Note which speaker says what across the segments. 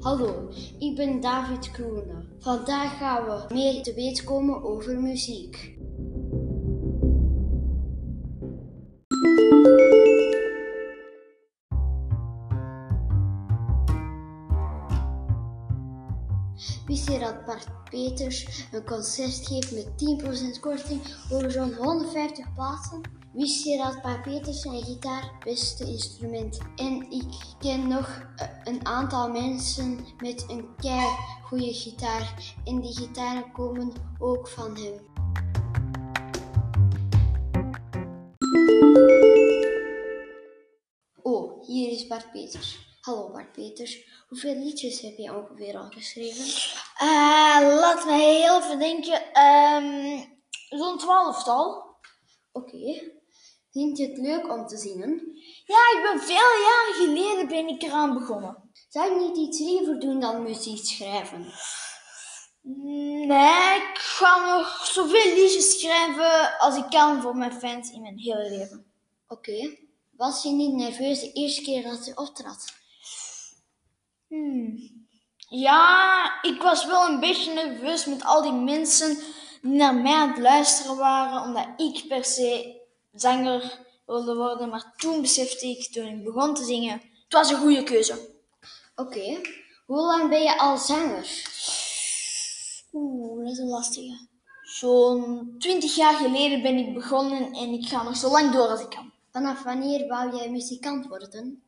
Speaker 1: Hallo, ik ben David Kroene. Vandaag gaan we meer te weten komen over muziek. Wist je dat Bart Peters een concert geeft met 10% korting over zo'n 150 plaatsen? Wist je dat Bart Peters zijn gitaar het beste instrument? En ik ken nog eh, een aantal mensen met een kei goede gitaar. En die gitaren komen ook van hem. Oh, hier is Bart Peters. Hallo Bart Peters. Hoeveel liedjes heb je ongeveer al geschreven?
Speaker 2: Uh, laat mij heel even denken. Um, Zo'n twaalftal.
Speaker 1: Oké. Vind je het leuk om te zingen?
Speaker 2: Ja, ik ben veel jaren geleden ben ik eraan begonnen.
Speaker 1: Zou je niet iets liever doen dan muziek schrijven?
Speaker 2: Nee, ik ga nog zoveel liedjes schrijven als ik kan voor mijn fans in mijn hele leven.
Speaker 1: Oké. Was je niet nerveus de eerste keer dat je optrad?
Speaker 2: Hmm. Ja, ik was wel een beetje nerveus met al die mensen die naar mij aan het luisteren waren, omdat ik per se zanger wilde worden. Maar toen besefte ik, toen ik begon te zingen, het was een goede keuze.
Speaker 1: Oké. Hoe lang ben je al zanger?
Speaker 2: Oeh, dat is een lastige. Zo'n twintig jaar geleden ben ik begonnen en ik ga nog zo lang door als ik kan.
Speaker 1: Vanaf wanneer wou jij muzikant worden?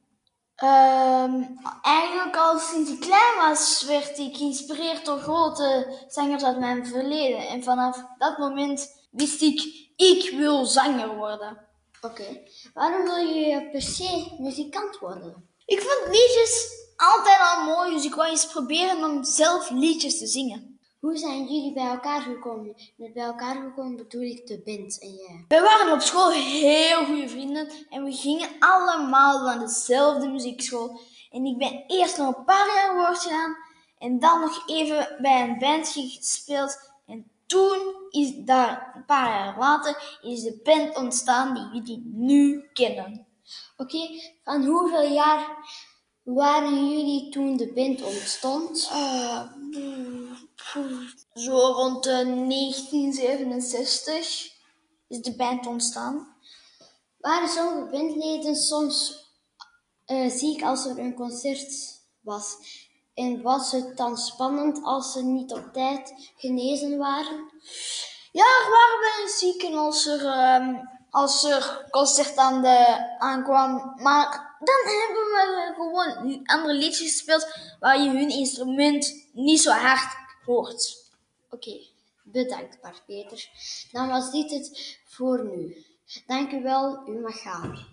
Speaker 2: Um, eigenlijk al sinds ik klein was, werd ik geïnspireerd door grote zangers uit mijn verleden. En vanaf dat moment wist ik, ik wil zanger worden.
Speaker 1: Oké. Waarom wil je per se muzikant worden?
Speaker 2: Ik vond liedjes altijd al mooi, dus ik wou eens proberen om zelf liedjes te zingen.
Speaker 1: Hoe zijn jullie bij elkaar gekomen? Met bij elkaar gekomen bedoel ik de band en jij.
Speaker 2: We waren op school heel goede vrienden en we gingen allemaal naar dezelfde muziekschool. En ik ben eerst nog een paar jaar woord gedaan en dan nog even bij een band gespeeld. En toen is daar een paar jaar later is de band ontstaan die jullie nu kennen.
Speaker 1: Oké, van hoeveel jaar waren jullie toen de band ontstond?
Speaker 2: Uh, zo rond de 1967 is de band ontstaan.
Speaker 1: Waren sommige bandleden soms uh, ziek als er een concert was? En was het dan spannend als ze niet op tijd genezen waren?
Speaker 2: Ja, er waren wel zieken als er, um, als er concert aan de, aankwam. Maar dan hebben we gewoon andere liedjes gespeeld waar je hun instrument niet zo hard hoort.
Speaker 1: Oké, bedankt Bart Peter. Dan was dit het voor nu. Dank u wel, u mag gaan.